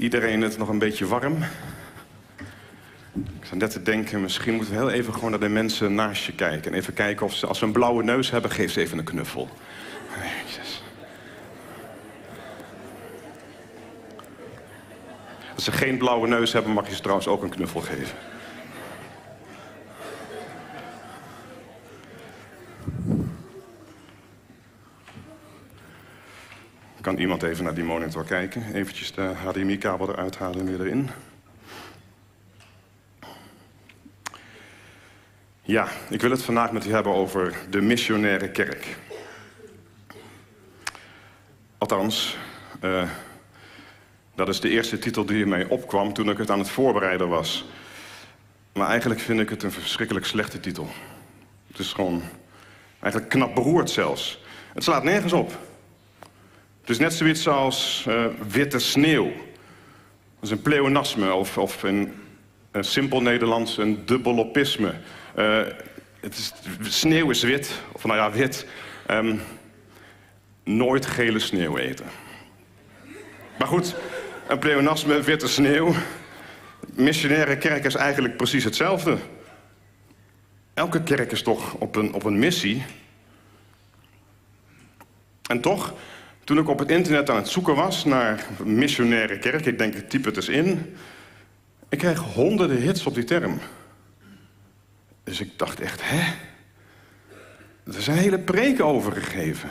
iedereen het nog een beetje warm? Ik zat net te denken, misschien moeten we heel even gewoon naar de mensen naast je kijken. En even kijken of ze, als ze een blauwe neus hebben, geef ze even een knuffel. Als ze geen blauwe neus hebben, mag je ze trouwens ook een knuffel geven. Iemand even naar die monitor kijken? Eventjes de HDMI-kabel eruit halen en weer erin. Ja, ik wil het vandaag met u hebben over de missionaire kerk. Althans, uh, dat is de eerste titel die mij opkwam toen ik het aan het voorbereiden was. Maar eigenlijk vind ik het een verschrikkelijk slechte titel. Het is gewoon eigenlijk knap beroerd zelfs. Het slaat nergens op. Het is net zoiets als uh, witte sneeuw. Dat is een pleonasme of, of in simpel Nederlands een dubbeloppisme. Uh, het is, sneeuw is wit, of nou ja, wit. Um, nooit gele sneeuw eten. Maar goed, een pleonasme, witte sneeuw. Missionaire kerk is eigenlijk precies hetzelfde. Elke kerk is toch op een, op een missie. En toch, toen ik op het internet aan het zoeken was naar missionaire kerk... ik denk, ik typ het eens in... ik kreeg honderden hits op die term. Dus ik dacht echt, hè? Er zijn hele preken over gegeven.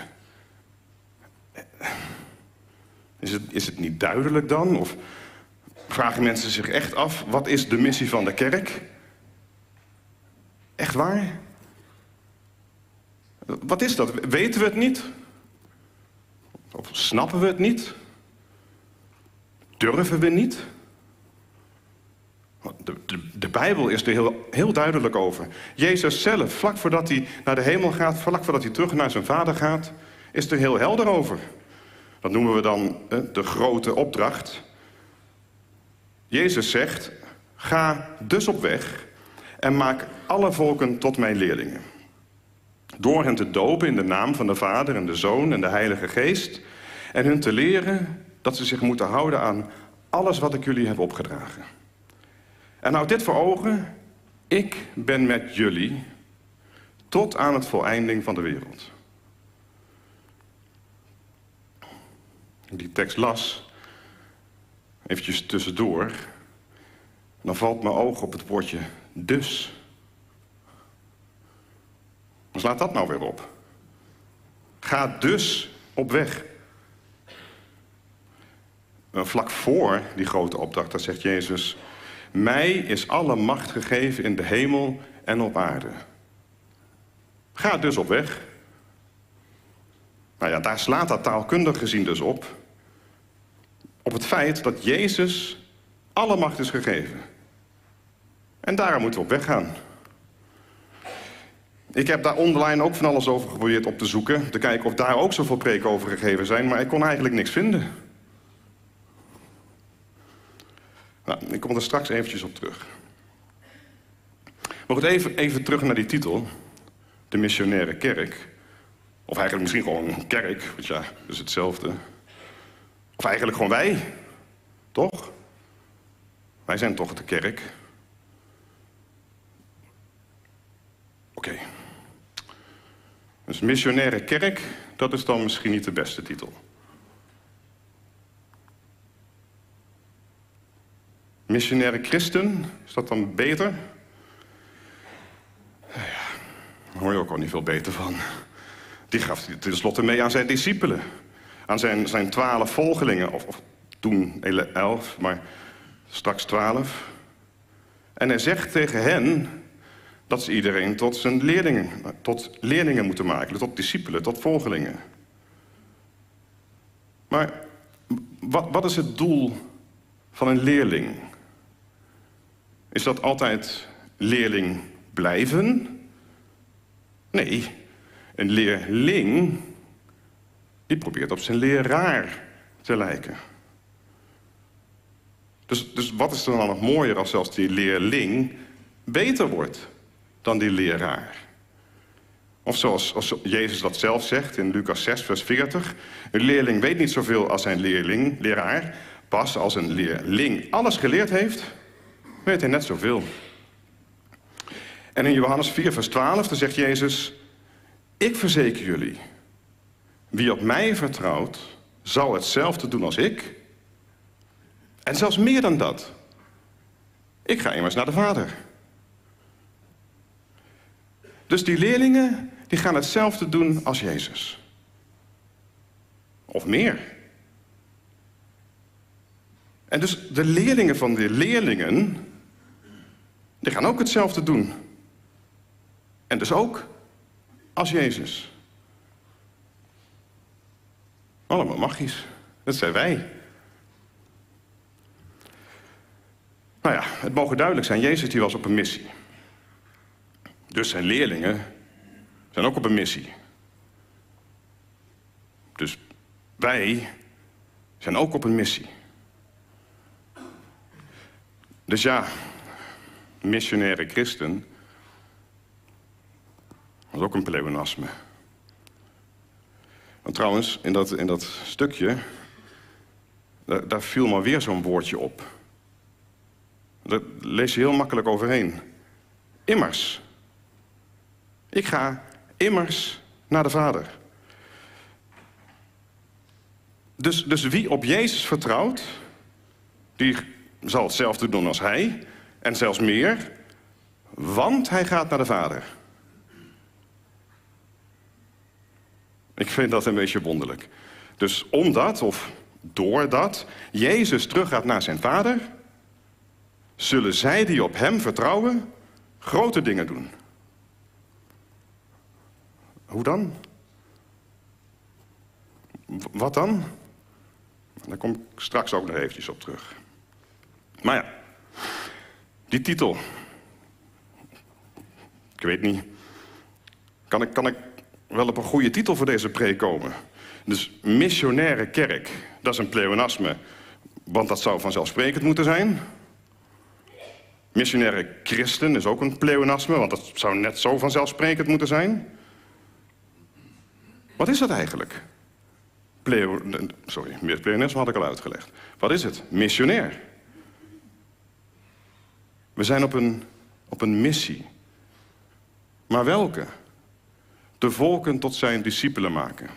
Is het, is het niet duidelijk dan? Of vragen mensen zich echt af, wat is de missie van de kerk? Echt waar? Wat is dat? Weten we het niet? Of snappen we het niet? Durven we niet? De, Bijbel is er heel, heel duidelijk over. Jezus zelf, vlak voordat hij naar de hemel gaat, vlak voordat hij terug naar zijn vader gaat, is er heel helder over. Dat noemen we dan de grote opdracht. Jezus zegt, ga dus op weg en maak alle volken tot mijn leerlingen. Door hen te dopen in de naam van de Vader en de Zoon en de Heilige Geest. En hun te leren dat ze zich moeten houden aan alles wat ik jullie heb opgedragen. En houd dit voor ogen. Ik ben met jullie tot aan het voleinding van de wereld. Die tekst las, eventjes tussendoor, dan valt mijn oog op het woordje dus. Slaat dat nou weer op? Ga dus op weg. Vlak voor die grote opdracht, daar zegt Jezus... Mij is alle macht gegeven in de hemel en op aarde. Ga dus op weg. Nou ja, daar slaat dat taalkundig gezien dus op. Op het feit dat Jezus alle macht is gegeven. En daarom moeten we op weg gaan. Ik heb daar online ook van alles over geprobeerd op te zoeken. Te kijken of daar ook zoveel preken over gegeven zijn. Maar ik kon eigenlijk niks vinden. Nou, ik kom er straks eventjes op terug. Maar even, even terug naar die titel. De missionaire kerk. Of eigenlijk misschien gewoon een kerk, want ja, dat is hetzelfde. Of eigenlijk gewoon wij. Toch? Wij zijn toch de kerk. Oké. Dus missionaire kerk, dat is dan misschien niet de beste titel. Missionaire christen, is dat dan beter? Nou ja, daar hoor je ook al niet veel beter van. Die gaf tenslotte mee aan zijn discipelen. Aan zijn, zijn twaalf volgelingen. Of, of toen elf, maar straks twaalf. En hij zegt tegen hen dat ze iedereen tot zijn leerlingen, tot leerlingen moeten maken. Tot discipelen, tot volgelingen. Maar wat, wat is het doel van een leerling? Is dat altijd leerling blijven? Nee, een leerling die probeert op zijn leraar te lijken. Dus, dus wat is er dan nog mooier als zelfs die leerling beter wordt dan die leraar? Of zoals als Jezus dat zelf zegt in Lucas 6, vers 40. Een leerling weet niet zoveel als zijn leerling, leraar. Pas als een leerling alles geleerd heeft, weet hij net zoveel. En in Johannes 4, vers 12, dan zegt Jezus... Ik verzeker jullie, wie op mij vertrouwt, zal hetzelfde doen als ik. En zelfs meer dan dat. Ik ga immers naar de Vader. Dus die leerlingen die gaan hetzelfde doen als Jezus. Of meer. En dus de leerlingen van de leerlingen, die gaan ook hetzelfde doen. En dus ook als Jezus. Allemaal magisch. Dat zijn wij. Nou ja, het mogen duidelijk zijn, Jezus die was op een missie. Dus zijn leerlingen zijn ook op een missie. Dus wij zijn ook op een missie. Dus ja, missionaire christen was ook een pleonasme. Want trouwens, in dat, in dat stukje, daar, daar viel maar weer zo'n woordje op. Daar lees je heel makkelijk overheen. Immers. Ik ga immers naar de Vader. Dus, dus wie op Jezus vertrouwt, die zal hetzelfde doen als hij. En zelfs meer, want hij gaat naar de Vader. Ik vind dat een beetje wonderlijk. Dus omdat, of doordat, Jezus teruggaat naar zijn Vader... zullen zij die op hem vertrouwen grote dingen doen. Hoe dan? Wat dan? Daar kom ik straks ook nog eventjes op terug. Maar ja, die titel. Ik weet niet. Kan ik, kan ik wel op een goede titel voor deze preek komen? Dus missionaire kerk, dat is een pleonasme. Want dat zou vanzelfsprekend moeten zijn. Missionaire christen is ook een pleonasme, want dat zou net zo vanzelfsprekend moeten zijn. Wat is dat eigenlijk? Pleo, sorry, pleonasme had ik al uitgelegd. Wat is het? Missionair. We zijn op een, op een missie. Maar welke? De volken tot zijn discipelen maken.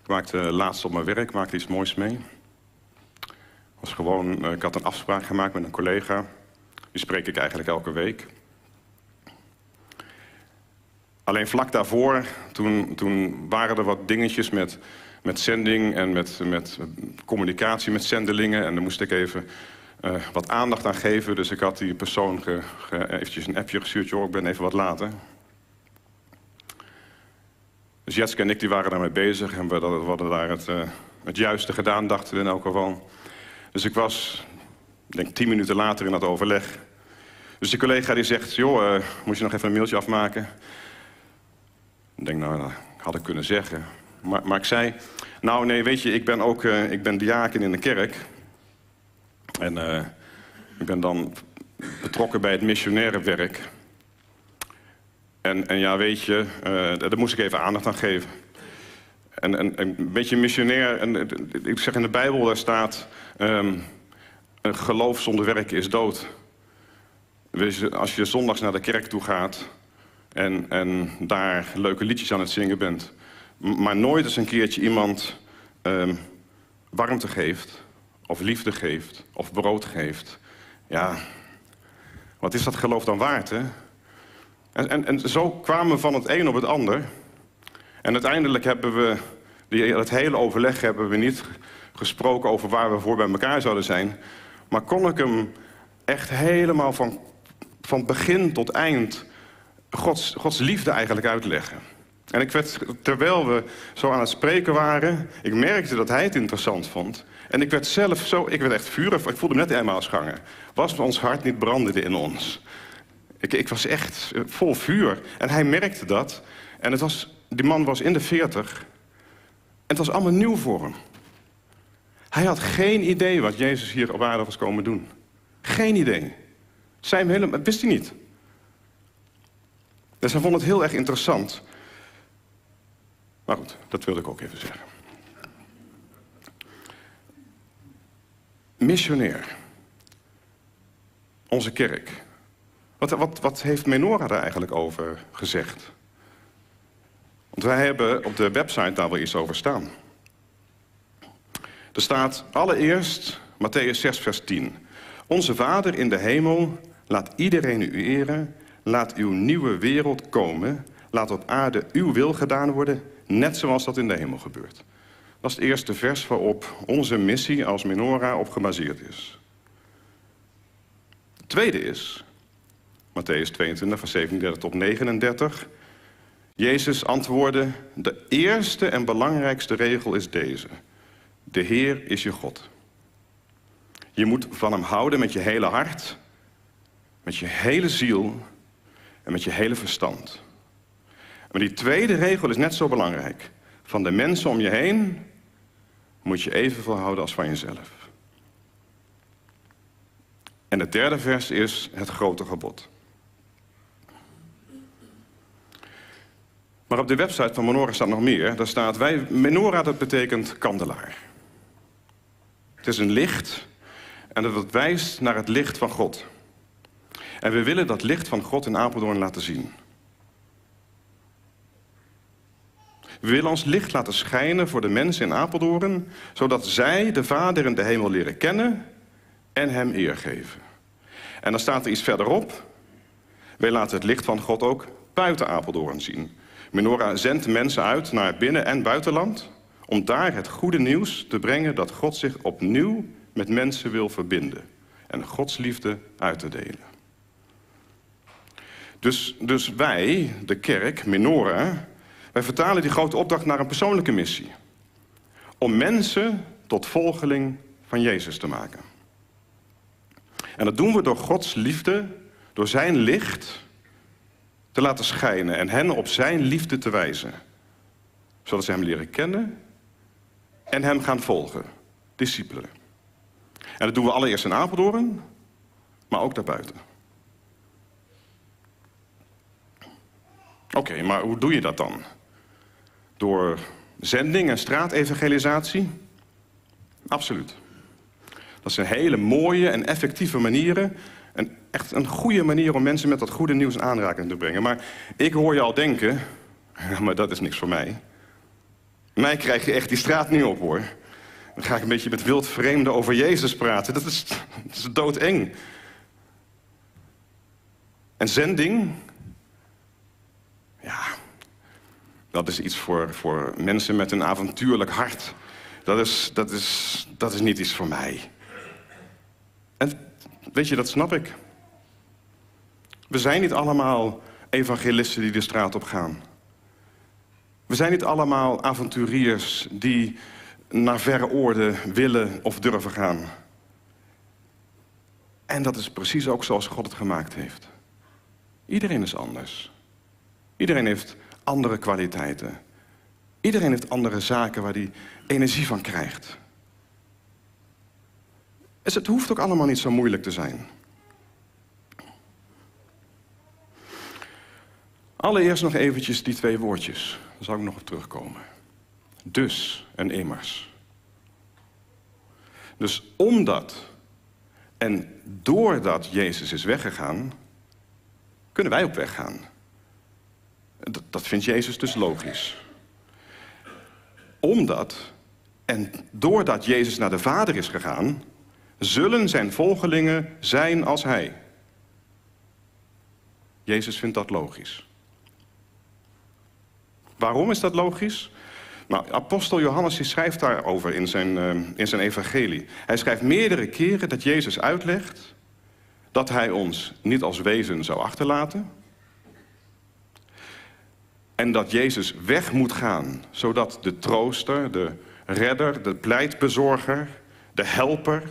Ik maakte laatst op mijn werk maakte iets moois mee. Was gewoon, eh, ik had een afspraak gemaakt met een collega. Die spreek ik eigenlijk elke week. Alleen vlak daarvoor, toen, toen waren er wat dingetjes met met zending en met, met communicatie met zendelingen. En daar moest ik even uh, wat aandacht aan geven. Dus ik had die persoon ge, eventjes een appje gestuurd. Joh, ik ben even wat later. Dus Jetske en ik die waren daarmee bezig. En we, we hadden daar het, uh, het juiste gedaan, dachten we in elk geval. Dus ik was, denk tien minuten later in dat overleg. Dus die collega die zegt, joh, uh, moet je nog even een mailtje afmaken? Ik denk, nou, dat had ik kunnen zeggen. Maar, maar ik zei, nou nee, weet je, ik ben ook uh, ik ben diaken in de kerk. En uh, ik ben dan betrokken bij het missionaire werk. En, en ja, weet je, uh, daar moest ik even aandacht aan geven. En, en, een beetje missionair, en, ik zeg in de Bijbel, daar staat... Um, een geloof zonder werk is dood. Als je zondags naar de kerk toe gaat... en, en daar leuke liedjes aan het zingen bent maar nooit eens een keertje iemand uh, warmte geeft, of liefde geeft, of brood geeft. Ja, wat is dat geloof dan waard, hè? En, en, en zo kwamen we van het een op het ander. En uiteindelijk hebben we, die, het hele overleg hebben we niet gesproken over waar we voor bij elkaar zouden zijn. Maar kon ik hem echt helemaal van, van begin tot eind Gods, Gods liefde eigenlijk uitleggen. En ik werd, terwijl we zo aan het spreken waren, ik merkte dat hij het interessant vond. En ik werd zelf zo, ik werd echt vurig, ik voelde me net eenmaal schangen. Was ons hart niet brandende in ons? Ik, ik was echt vol vuur. En hij merkte dat. En het was, die man was in de veertig. En het was allemaal nieuw voor hem. Hij had geen idee wat Jezus hier op aarde was komen doen. Geen idee. Zij hem helemaal, wist hij niet. Dus hij vond het heel erg interessant. Maar goed, dat wilde ik ook even zeggen. Missionair. Onze kerk. Wat, wat, wat heeft Menora daar eigenlijk over gezegd? Want wij hebben op de website daar wel iets over staan. Er staat allereerst Matthäus 6, vers 10. Onze Vader in de hemel, laat iedereen u eren. Laat uw nieuwe wereld komen. Laat op aarde uw wil gedaan worden, net zoals dat in de hemel gebeurt. Dat is het eerste vers waarop onze missie als menorah op gebaseerd is. Het tweede is, Matthäus 22, vers 37 tot 39. Jezus antwoordde, de eerste en belangrijkste regel is deze. De Heer is je God. Je moet van hem houden met je hele hart, met je hele ziel en met je hele verstand. Maar die tweede regel is net zo belangrijk. Van de mensen om je heen moet je evenveel houden als van jezelf. En het derde vers is het grote gebod. Maar op de website van Menorah staat nog meer. Daar staat, wij, menorah dat betekent kandelaar. Het is een licht en dat wijst naar het licht van God. En we willen dat licht van God in Apeldoorn laten zien. We willen ons licht laten schijnen voor de mensen in Apeldoorn, zodat zij de Vader in de hemel leren kennen en Hem eer geven. En dan staat er iets verderop. Wij laten het licht van God ook buiten Apeldoorn zien. Menorah zendt mensen uit naar binnen- en buitenland om daar het goede nieuws te brengen dat God zich opnieuw met mensen wil verbinden en Gods liefde uit te delen. Dus, dus wij, de kerk, Menorah, wij vertalen die grote opdracht naar een persoonlijke missie. Om mensen tot volgeling van Jezus te maken. En dat doen we door Gods liefde, door zijn licht te laten schijnen en hen op zijn liefde te wijzen. Zodat ze hem leren kennen en hem gaan volgen. Discipelen. En dat doen we allereerst in Apeldoorn, maar ook daarbuiten. Oké, maar hoe doe je dat dan? Door zending en straatevangelisatie? Absoluut. Dat zijn hele mooie en effectieve manieren. En echt een goede manier om mensen met dat goede nieuws in aanraking te brengen. Maar ik hoor je al denken, maar dat is niks voor mij. Mij krijg je echt die straat niet op, hoor. Dan ga ik een beetje met wildvreemden over Jezus praten. Dat is, dat is doodeng. En zending, ja, dat is iets voor, voor mensen met een avontuurlijk hart. Dat is, dat, is, dat is niet iets voor mij. En weet je, dat snap ik. We zijn niet allemaal evangelisten die de straat op gaan. We zijn niet allemaal avonturiers die naar verre oorden willen of durven gaan. En dat is precies ook zoals God het gemaakt heeft. Iedereen is anders. Iedereen heeft andere kwaliteiten. Iedereen heeft andere zaken waar hij energie van krijgt. Dus het hoeft ook allemaal niet zo moeilijk te zijn. Allereerst nog eventjes die twee woordjes. Daar zou ik nog op terugkomen. Dus en immers. Dus omdat en doordat Jezus is weggegaan, kunnen wij op weg gaan. Dat, dat vindt Jezus dus logisch. Omdat en doordat Jezus naar de Vader is gegaan, zullen zijn volgelingen zijn als hij. Jezus vindt dat logisch. Waarom is dat logisch? Nou, apostel Johannes schrijft daarover in zijn, uh, in zijn evangelie. Hij schrijft meerdere keren dat Jezus uitlegt dat hij ons niet als wezen zou achterlaten. En dat Jezus weg moet gaan, zodat de trooster, de redder, de pleitbezorger, de helper,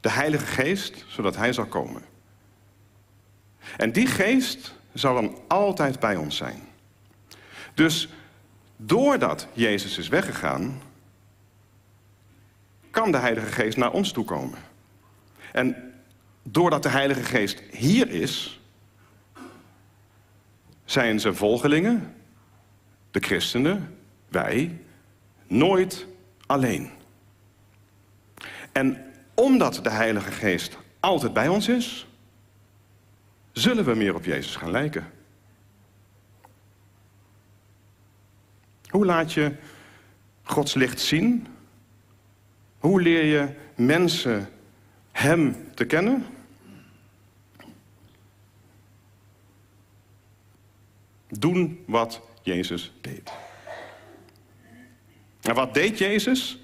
de Heilige Geest, zodat Hij zal komen. En die geest zal dan altijd bij ons zijn. Dus doordat Jezus is weggegaan, kan de Heilige Geest naar ons toe komen. En doordat de Heilige Geest hier is, zijn zijn volgelingen, de christenen, wij nooit alleen. En omdat de Heilige Geest altijd bij ons is, zullen we meer op Jezus gaan lijken. Hoe laat je Gods licht zien? Hoe leer je mensen Hem te kennen? Doen wat Jezus deed. En wat deed Jezus?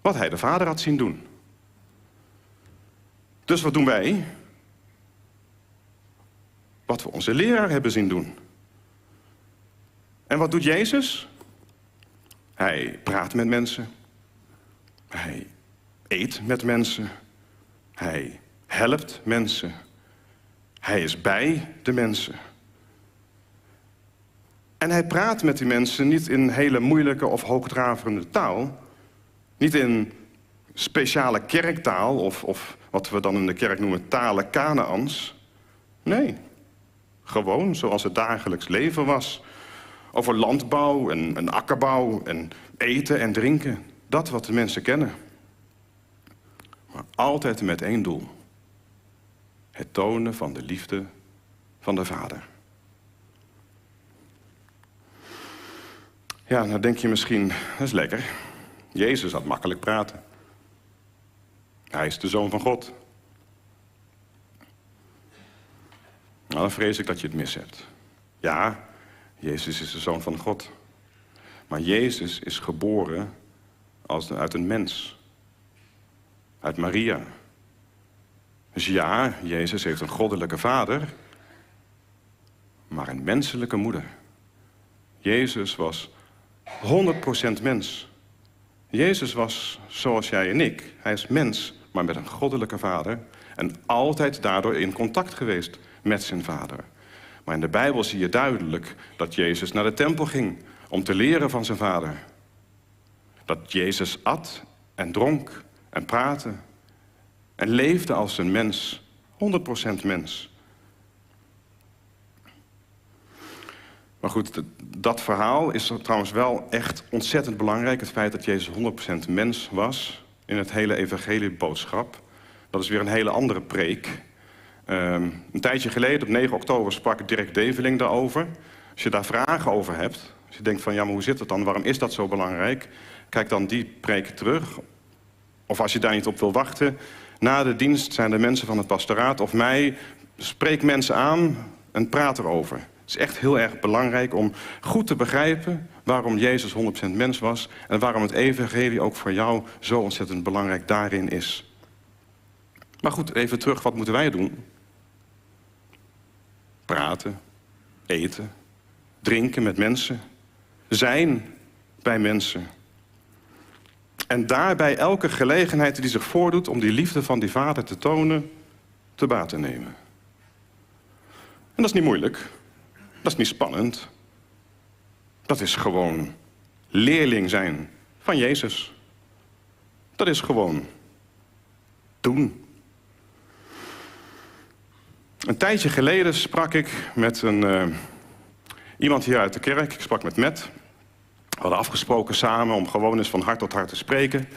Wat hij de Vader had zien doen. Dus wat doen wij? Wat we onze leraar hebben zien doen. En wat doet Jezus? Hij praat met mensen. Hij eet met mensen. Hij helpt mensen. Hij is bij de mensen. En hij praat met die mensen niet in hele moeilijke of hoogdraverende taal. Niet in speciale kerktaal of, of wat we dan in de kerk noemen talen Kanaans. Nee, gewoon zoals het dagelijks leven was. Over landbouw en, en akkerbouw en eten en drinken. Dat wat de mensen kennen. Maar altijd met één doel. Het tonen van de liefde van de Vader. Ja, nou denk je misschien, dat is lekker. Jezus had makkelijk praten. Hij is de zoon van God. Nou, dan vrees ik dat je het mis hebt. Ja, Jezus is de zoon van God. Maar Jezus is geboren als uit een mens. Uit Maria. Dus ja, Jezus heeft een goddelijke vader, maar een menselijke moeder. Jezus was 100% mens. Jezus was zoals jij en ik. Hij is mens, maar met een goddelijke vader. En altijd daardoor in contact geweest met zijn vader. Maar in de Bijbel zie je duidelijk dat Jezus naar de tempel ging om te leren van zijn vader. Dat Jezus at en dronk en praatte en leefde als een mens, 100% mens. Maar goed, dat verhaal is trouwens wel echt ontzettend belangrijk. Het feit dat Jezus 100% mens was in het hele evangelieboodschap. Dat is weer een hele andere preek. Um, een tijdje geleden, op 9 oktober, sprak Dirk Develing daarover. Als je daar vragen over hebt, als je denkt van ja, maar hoe zit het dan? Waarom is dat zo belangrijk? Kijk dan die preek terug. Of als je daar niet op wil wachten, na de dienst zijn de mensen van het pastoraat of mij, spreek mensen aan en praat erover. Het is echt heel erg belangrijk om goed te begrijpen waarom Jezus 100% mens was en waarom het evangelie ook voor jou zo ontzettend belangrijk daarin is. Maar goed, even terug, wat moeten wij doen? Praten, eten, drinken met mensen, zijn bij mensen. En daarbij elke gelegenheid die zich voordoet om die liefde van die vader te tonen, te baat te nemen. En dat is niet moeilijk. Dat is niet spannend. Dat is gewoon leerling zijn van Jezus. Dat is gewoon doen. Een tijdje geleden sprak ik met een, uh, iemand hier uit de kerk. Ik sprak met Matt. We hadden afgesproken samen om gewoon eens van hart tot hart te spreken.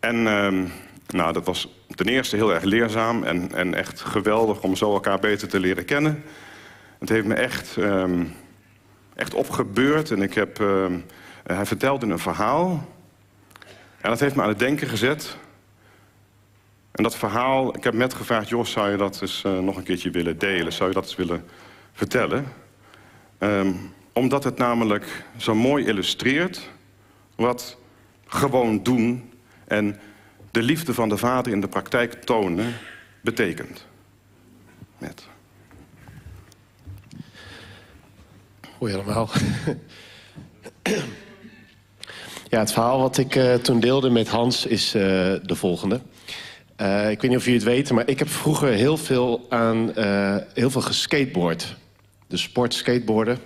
En uh, nou, dat was ten eerste heel erg leerzaam en, en echt geweldig om zo elkaar beter te leren kennen. Het heeft me echt, um, echt opgebeurd. En ik heb, uh, hij vertelde een verhaal. En dat heeft me aan het denken gezet. En dat verhaal, ik heb net gevraagd... Jos, zou je dat eens uh, nog een keertje willen delen? Zou je dat eens willen vertellen? Um, omdat het namelijk zo mooi illustreert... wat gewoon doen en de liefde van de vader in de praktijk tonen betekent. Net. Hoi allemaal. ja, het verhaal wat ik uh, toen deelde met Hans is uh, de volgende. Uh, ik weet niet of jullie het weten, maar ik heb vroeger heel veel aan heel veel geskateboard. De sport skateboarden.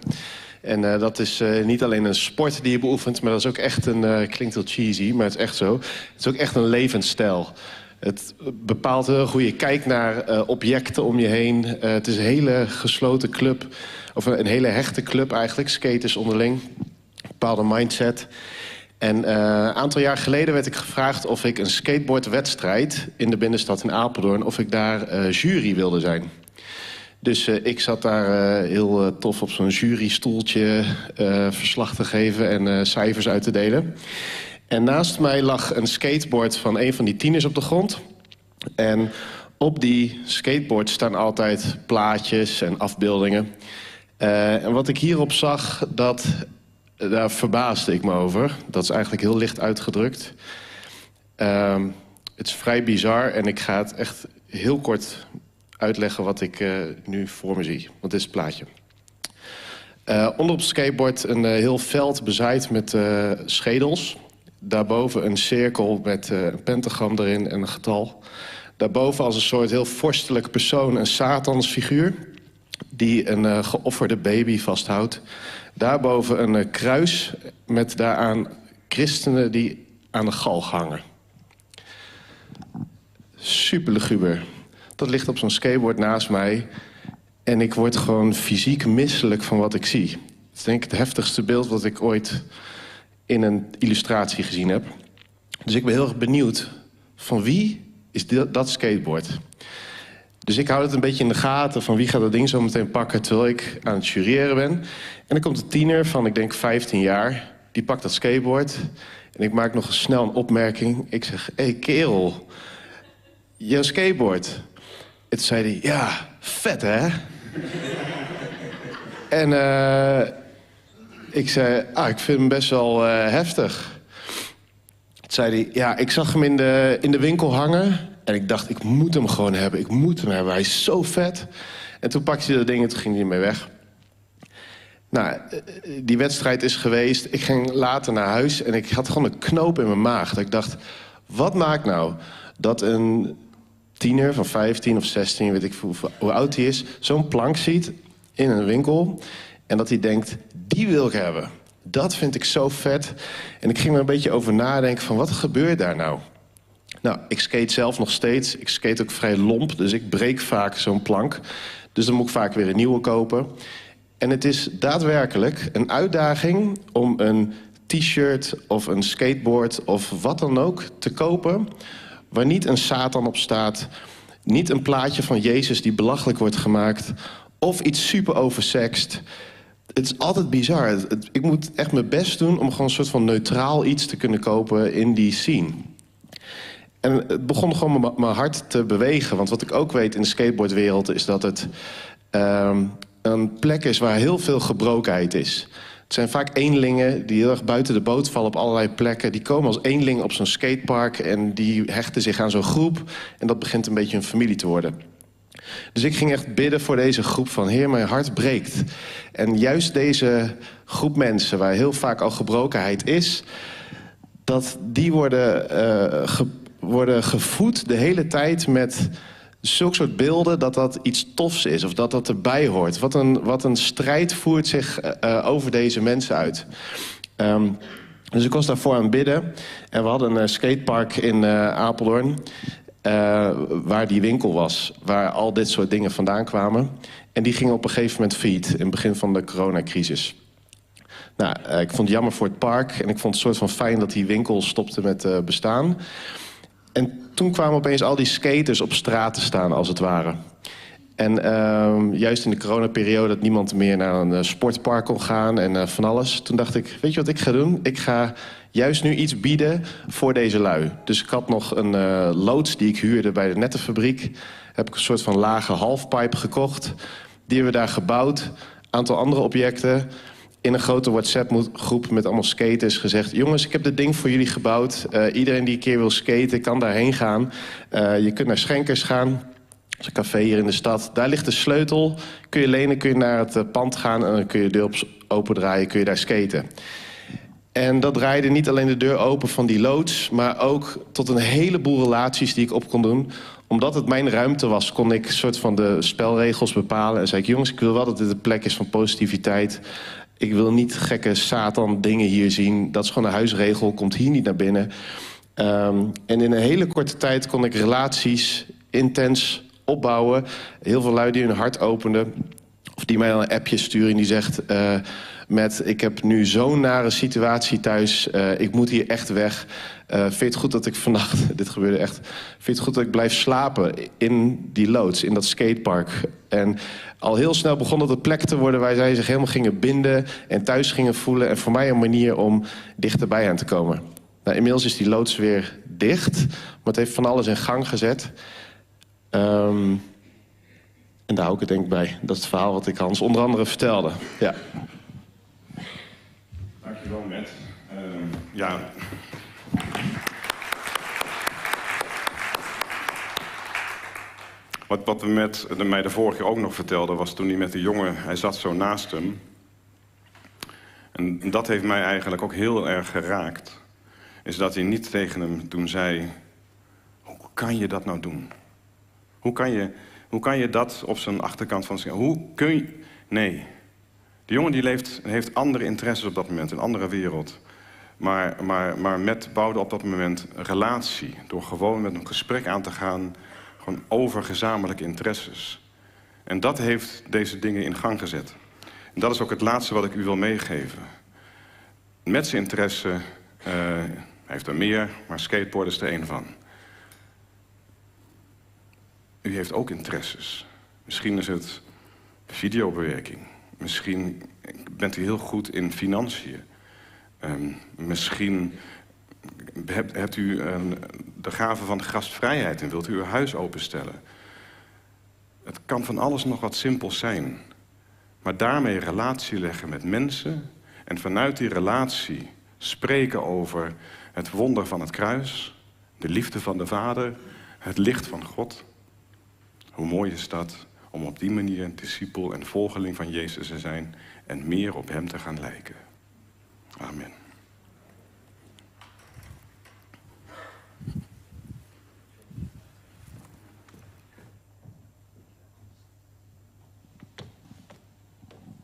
En dat is niet alleen een sport die je beoefent, maar dat is ook echt een. klinkt heel cheesy, maar het is echt zo. Het is ook echt een levensstijl. Het bepaalt heel hoe je kijkt naar objecten om je heen. het is een hele gesloten club of een hele hechte club eigenlijk, skaters onderling. bepaalde mindset. En eh, een aantal jaar geleden werd ik gevraagd of ik een skateboardwedstrijd in de binnenstad in Apeldoorn, of ik daar eh, jury wilde zijn. Dus uh, ik zat daar heel tof op zo'n jurystoeltje verslag te geven en cijfers uit te delen. En naast mij lag een skateboard van een van die tieners op de grond. En op die skateboard staan altijd plaatjes en afbeeldingen. Uh, en wat ik hierop zag, dat, daar verbaasde ik me over. Dat is eigenlijk heel licht uitgedrukt. Uh, het is vrij bizar en ik ga het echt heel kort uitleggen wat ik uh, nu voor me zie. Want dit is het plaatje. Uh, onder op het skateboard een heel veld bezaaid met schedels. Daarboven een cirkel met een pentagram erin en een getal. Daarboven als een soort heel vorstelijk persoon een satansfiguur... die een uh, geofferde baby vasthoudt. Daarboven een uh, kruis met daaraan christenen die aan de galg hangen. Super luguber. Dat ligt op zo'n skateboard naast mij. En ik word gewoon fysiek misselijk van wat ik zie. Het is denk ik het heftigste beeld wat ik ooit in een illustratie gezien heb. Dus ik ben heel erg benieuwd van wie is dat skateboard. Dus ik hou het een beetje in de gaten van wie gaat dat ding zo meteen pakken terwijl ik aan het jureren ben. En dan komt een tiener van, ik denk 15 jaar, die pakt dat skateboard. En ik maak nog snel een opmerking. Ik zeg, hé hey, kerel, jouw skateboard. En zei hij, ja, vet hè? en uh, ik zei, ah, ik vind hem best wel uh, heftig zei hij, ja, ik zag hem in de, in de winkel hangen. En ik dacht, ik moet hem gewoon hebben. Ik moet hem hebben. Hij is zo vet. En toen pakte hij dat ding en toen ging hij ermee weg. Nou, die wedstrijd is geweest. Ik ging later naar huis en ik had gewoon een knoop in mijn maag. Dat ik dacht, wat maakt nou dat een tiener van 15 of 16, weet ik hoe, hoe oud hij is... zo'n plank ziet in een winkel en dat hij denkt, die wil ik hebben dat vind ik zo vet. En ik ging er een beetje over nadenken van wat gebeurt daar nou? Nou, ik skate zelf nog steeds. Ik skate ook vrij lomp, dus ik breek vaak zo'n plank. Dus dan moet ik vaak weer een nieuwe kopen. En het is daadwerkelijk een uitdaging om een t-shirt of een skateboard of wat dan ook te kopen... waar niet een Satan op staat, niet een plaatje van Jezus die belachelijk wordt gemaakt... of iets super oversext het is altijd bizar. ik moet echt mijn best doen om gewoon een soort van neutraal iets te kunnen kopen in die scene. En het begon gewoon mijn hart te bewegen. Want wat ik ook weet in de skateboardwereld is dat het uh, een plek is waar heel veel gebrokenheid is. Het zijn vaak eenlingen die heel erg buiten de boot vallen op allerlei plekken. Die komen als eenling op zo'n skatepark en die hechten zich aan zo'n groep. En dat begint een beetje een familie te worden. Dus ik ging echt bidden voor deze groep van... Heer, mijn hart breekt. En juist deze groep mensen, waar heel vaak al gebrokenheid is... dat die worden, uh, worden gevoed de hele tijd met zulke soort beelden... dat dat iets tofs is of dat dat erbij hoort. Wat een, wat een strijd voert zich uh, over deze mensen uit. Um, dus ik was daarvoor aan bidden. En we hadden een skatepark in uh, Apeldoorn. Waar die winkel was, waar al dit soort dingen vandaan kwamen. En die ging op een gegeven moment failliet, in het begin van de coronacrisis. Nou, ik vond het jammer voor het park en ik vond het soort van fijn dat die winkel stopte met bestaan. En toen kwamen opeens al die skaters op straat te staan, als het ware. En uh, juist in de coronaperiode dat niemand meer naar een sportpark kon gaan en van alles. Toen dacht ik, weet je wat ik ga doen? Ik ga juist nu iets bieden voor deze lui. Dus ik had nog een uh, loods die ik huurde bij de nettenfabriek. Heb ik een soort van lage halfpipe gekocht. Die hebben we daar gebouwd. Aantal andere objecten. In een grote WhatsApp-groep met allemaal skaters gezegd... jongens, ik heb dit ding voor jullie gebouwd. Uh, iedereen die een keer wil skaten kan daarheen gaan. Uh, je kunt naar Schenkers gaan. Dat is een café hier in de stad. Daar ligt de sleutel. Kun je lenen, kun je naar het pand gaan... en dan kun je de deur opendraaien, kun je daar skaten. En dat draaide niet alleen de deur open van die loods... maar ook tot een heleboel relaties die ik op kon doen. Omdat het mijn ruimte was, kon ik soort van de spelregels bepalen. En zei ik, jongens, ik wil wel dat dit een plek is van positiviteit. Ik wil niet gekke satan dingen hier zien. Dat is gewoon een huisregel, komt hier niet naar binnen. Um, en in een hele korte tijd kon ik relaties intens opbouwen. Heel veel lui die hun hart openden. Of die mij een appje sturen en die zegt... Uh, met ik heb nu zo'n nare situatie thuis, uh, ik moet hier echt weg. Uh, vind je het goed dat ik vannacht, dit gebeurde echt, vind je het goed dat ik blijf slapen in die loods, in dat skatepark? En al heel snel begon het een plek te worden waar zij zich helemaal gingen binden en thuis gingen voelen. En voor mij een manier om dichterbij aan te komen. Nou, inmiddels is die loods weer dicht, maar het heeft van alles in gang gezet. Um, en daar hou ik het denk ik bij. Dat is het verhaal wat ik Hans onder andere vertelde. Ja. Dankjewel, Matt. Uh, ja. Wat, wat met mij de vorige keer ook nog vertelde, was toen hij met de jongen, hij zat zo naast hem. En dat heeft mij eigenlijk ook heel erg geraakt. Is dat hij niet tegen hem toen zei: Hoe kan je dat nou doen? Hoe kan je hoe kan je dat op zijn achterkant van zich... Hoe kun je... Nee. De jongen die leeft, heeft andere interesses op dat moment, een andere wereld. Maar, maar, maar met bouwde op dat moment een relatie. Door gewoon met een gesprek aan te gaan... gewoon over gezamenlijke interesses. En dat heeft deze dingen in gang gezet. En dat is ook het laatste wat ik u wil meegeven. Met zijn interesse, hij heeft er meer, maar skateboard is er één van. U heeft ook interesses. Misschien is het videobewerking. Misschien bent u heel goed in financiën. Um, misschien hebt, hebt u een, de gave van gastvrijheid en wilt u uw huis openstellen. Het kan van alles nog wat simpels zijn. Maar daarmee relatie leggen met mensen en vanuit die relatie spreken over het wonder van het kruis, de liefde van de Vader, het licht van God. Hoe mooi is dat om op die manier een discipel en volgeling van Jezus te zijn en meer op Hem te gaan lijken. Amen.